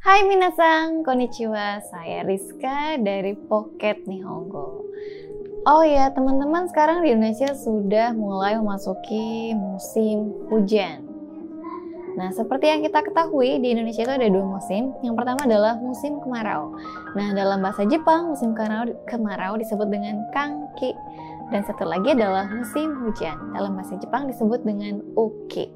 Hai minasan, konnichiwa. Saya Rizka dari Pocket Nihongo. Oh ya, teman-teman sekarang di Indonesia sudah mulai memasuki musim hujan. Nah, seperti yang kita ketahui, di Indonesia itu ada dua musim. Yang pertama adalah musim kemarau. Nah, dalam bahasa Jepang, musim kemarau, kemarau disebut dengan kangki. Dan satu lagi adalah musim hujan. Dalam bahasa Jepang disebut dengan uki.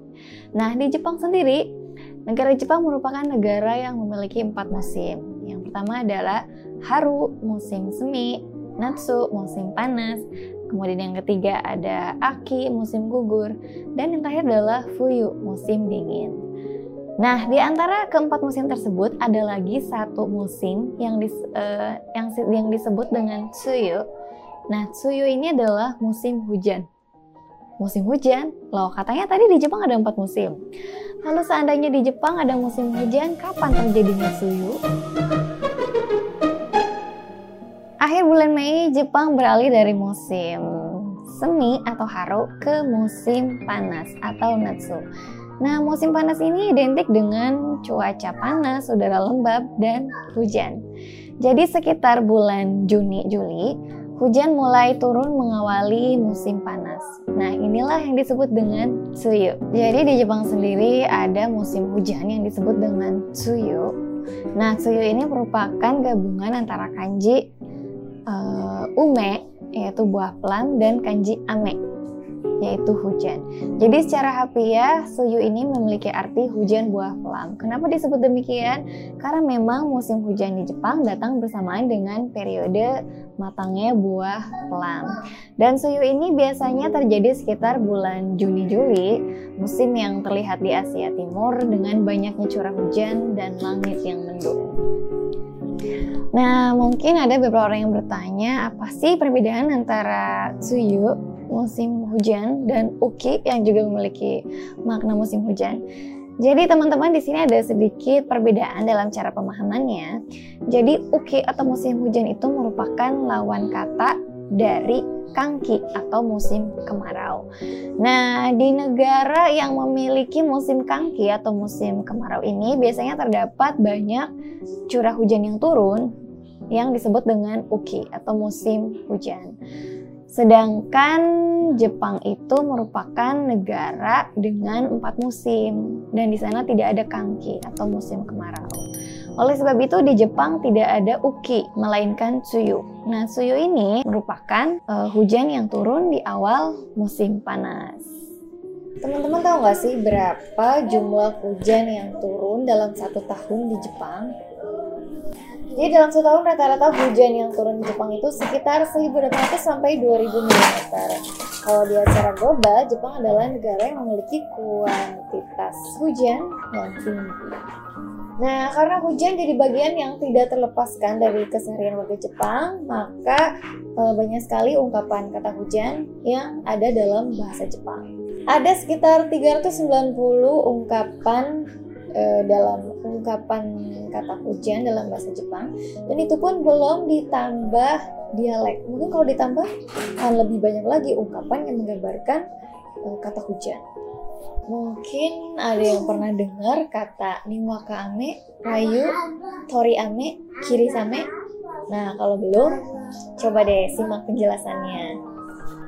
Nah, di Jepang sendiri, Negara Jepang merupakan negara yang memiliki empat musim. Yang pertama adalah Haru, musim semi, Natsu, musim panas, kemudian yang ketiga ada Aki, musim gugur, dan yang terakhir adalah Fuyu, musim dingin. Nah, di antara keempat musim tersebut ada lagi satu musim yang dis, uh, yang yang disebut dengan Tsuyu. Nah, Tsuyu ini adalah musim hujan. Musim hujan? Loh, katanya tadi di Jepang ada empat musim. Lalu seandainya di Jepang ada musim hujan, kapan terjadinya suyu? Akhir bulan Mei, Jepang beralih dari musim semi atau haru ke musim panas atau natsu. Nah, musim panas ini identik dengan cuaca panas, udara lembab, dan hujan. Jadi sekitar bulan Juni-Juli, hujan mulai turun mengawali musim panas. Nah, inilah yang disebut dengan tsuyu. Jadi di Jepang sendiri ada musim hujan yang disebut dengan tsuyu. Nah, tsuyu ini merupakan gabungan antara kanji uh, ume yaitu buah pelan dan kanji ame yaitu hujan. Jadi secara harfiah, suyu ini memiliki arti hujan buah pelang. Kenapa disebut demikian? Karena memang musim hujan di Jepang datang bersamaan dengan periode matangnya buah pelang. Dan suyu ini biasanya terjadi sekitar bulan Juni-Juli, musim yang terlihat di Asia Timur dengan banyaknya curah hujan dan langit yang mendung. Nah, mungkin ada beberapa orang yang bertanya, apa sih perbedaan antara suyu musim hujan dan uki yang juga memiliki makna musim hujan. Jadi teman-teman di sini ada sedikit perbedaan dalam cara pemahamannya. Jadi uki atau musim hujan itu merupakan lawan kata dari kangki atau musim kemarau. Nah, di negara yang memiliki musim kangki atau musim kemarau ini biasanya terdapat banyak curah hujan yang turun yang disebut dengan uki atau musim hujan. Sedangkan Jepang itu merupakan negara dengan empat musim dan di sana tidak ada kangki atau musim kemarau. Oleh sebab itu di Jepang tidak ada uki melainkan tsuyu. Nah tsuyu ini merupakan uh, hujan yang turun di awal musim panas. Teman-teman tahu nggak sih berapa jumlah hujan yang turun dalam satu tahun di Jepang? Jadi dalam satu tahun rata-rata hujan yang turun di Jepang itu sekitar 1.800 sampai 2.000 mm. Kalau di acara global, Jepang adalah negara yang memiliki kuantitas hujan yang tinggi. Nah, karena hujan jadi bagian yang tidak terlepaskan dari keseharian warga Jepang, maka e, banyak sekali ungkapan kata hujan yang ada dalam bahasa Jepang. Ada sekitar 390 ungkapan uh, dalam ungkapan kata hujan dalam bahasa Jepang dan itu pun belum ditambah dialek. Mungkin kalau ditambah akan lebih banyak lagi ungkapan yang menggambarkan uh, kata hujan. Mungkin ada yang pernah dengar kata niwaka ame, rayu, tori ame, kiri same. Nah, kalau belum, coba deh simak penjelasannya.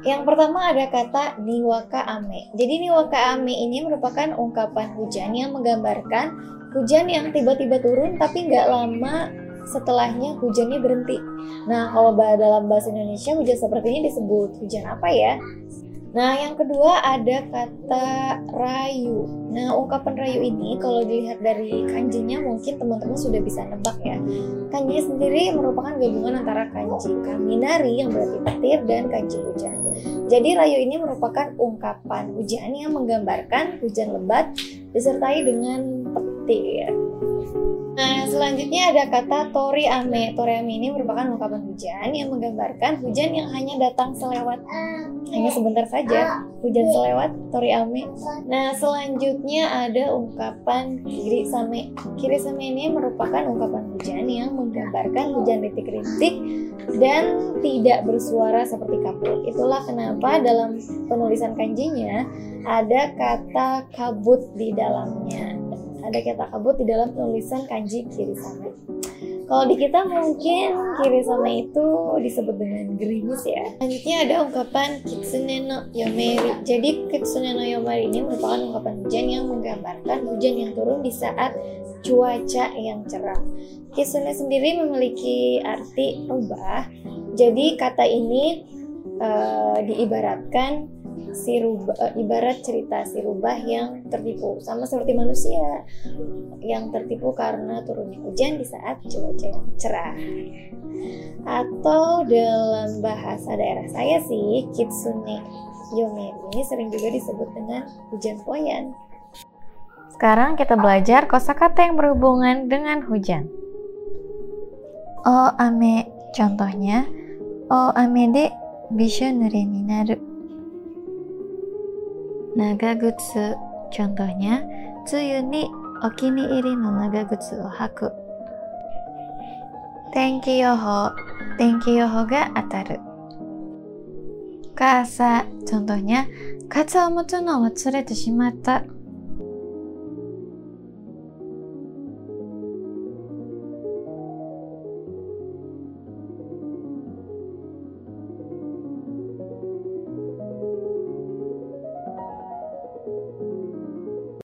Yang pertama ada kata niwaka ame. Jadi niwaka ame ini merupakan ungkapan hujan yang menggambarkan hujan yang tiba-tiba turun tapi nggak lama setelahnya hujannya berhenti. Nah, kalau dalam bahasa Indonesia hujan seperti ini disebut hujan apa ya? Nah, yang kedua ada kata rayu. Nah, ungkapan rayu ini kalau dilihat dari kanjinya mungkin teman-teman sudah bisa nebak ya. Kanji sendiri merupakan gabungan antara kanji kaminari yang berarti petir dan kanji hujan. Jadi rayu ini merupakan ungkapan hujan yang menggambarkan hujan lebat disertai dengan petir. Nah, selanjutnya ada kata tori ame. Tori ame ini merupakan ungkapan hujan yang menggambarkan hujan yang hanya datang selewat hanya sebentar saja. Hujan selewat tori ame. Nah, selanjutnya ada ungkapan kiri same. Kiri same ini merupakan ungkapan hujan yang menggambarkan hujan rintik-rintik dan tidak bersuara seperti kabut. Itulah kenapa dalam penulisan kanjinya ada kata kabut di dalamnya ada kata kabut di dalam penulisan kanji kiri sama. Kalau di kita mungkin kiri sama itu disebut dengan gerimis ya. Selanjutnya ada ungkapan kitsune no yomeri. Jadi kitsune no yomeri ini merupakan ungkapan hujan yang menggambarkan hujan yang turun di saat cuaca yang cerah. Kitsune sendiri memiliki arti rubah. Jadi kata ini uh, diibaratkan si rubah uh, ibarat cerita si rubah yang tertipu sama seperti manusia yang tertipu karena turunnya hujan di saat cuaca yang cerah. Atau dalam bahasa daerah saya sih kitsune yomeri ini sering juga disebut dengan hujan poyan. Sekarang kita belajar kosakata yang berhubungan dengan hujan. Oh ame contohnya oh ame de bisho nure ni naru 長靴、contohnya, 梅雨にお気に入りの長靴を履く。天気予報、天気予報が当たる。傘、contohnya, 傘を持つのを忘れてしまった。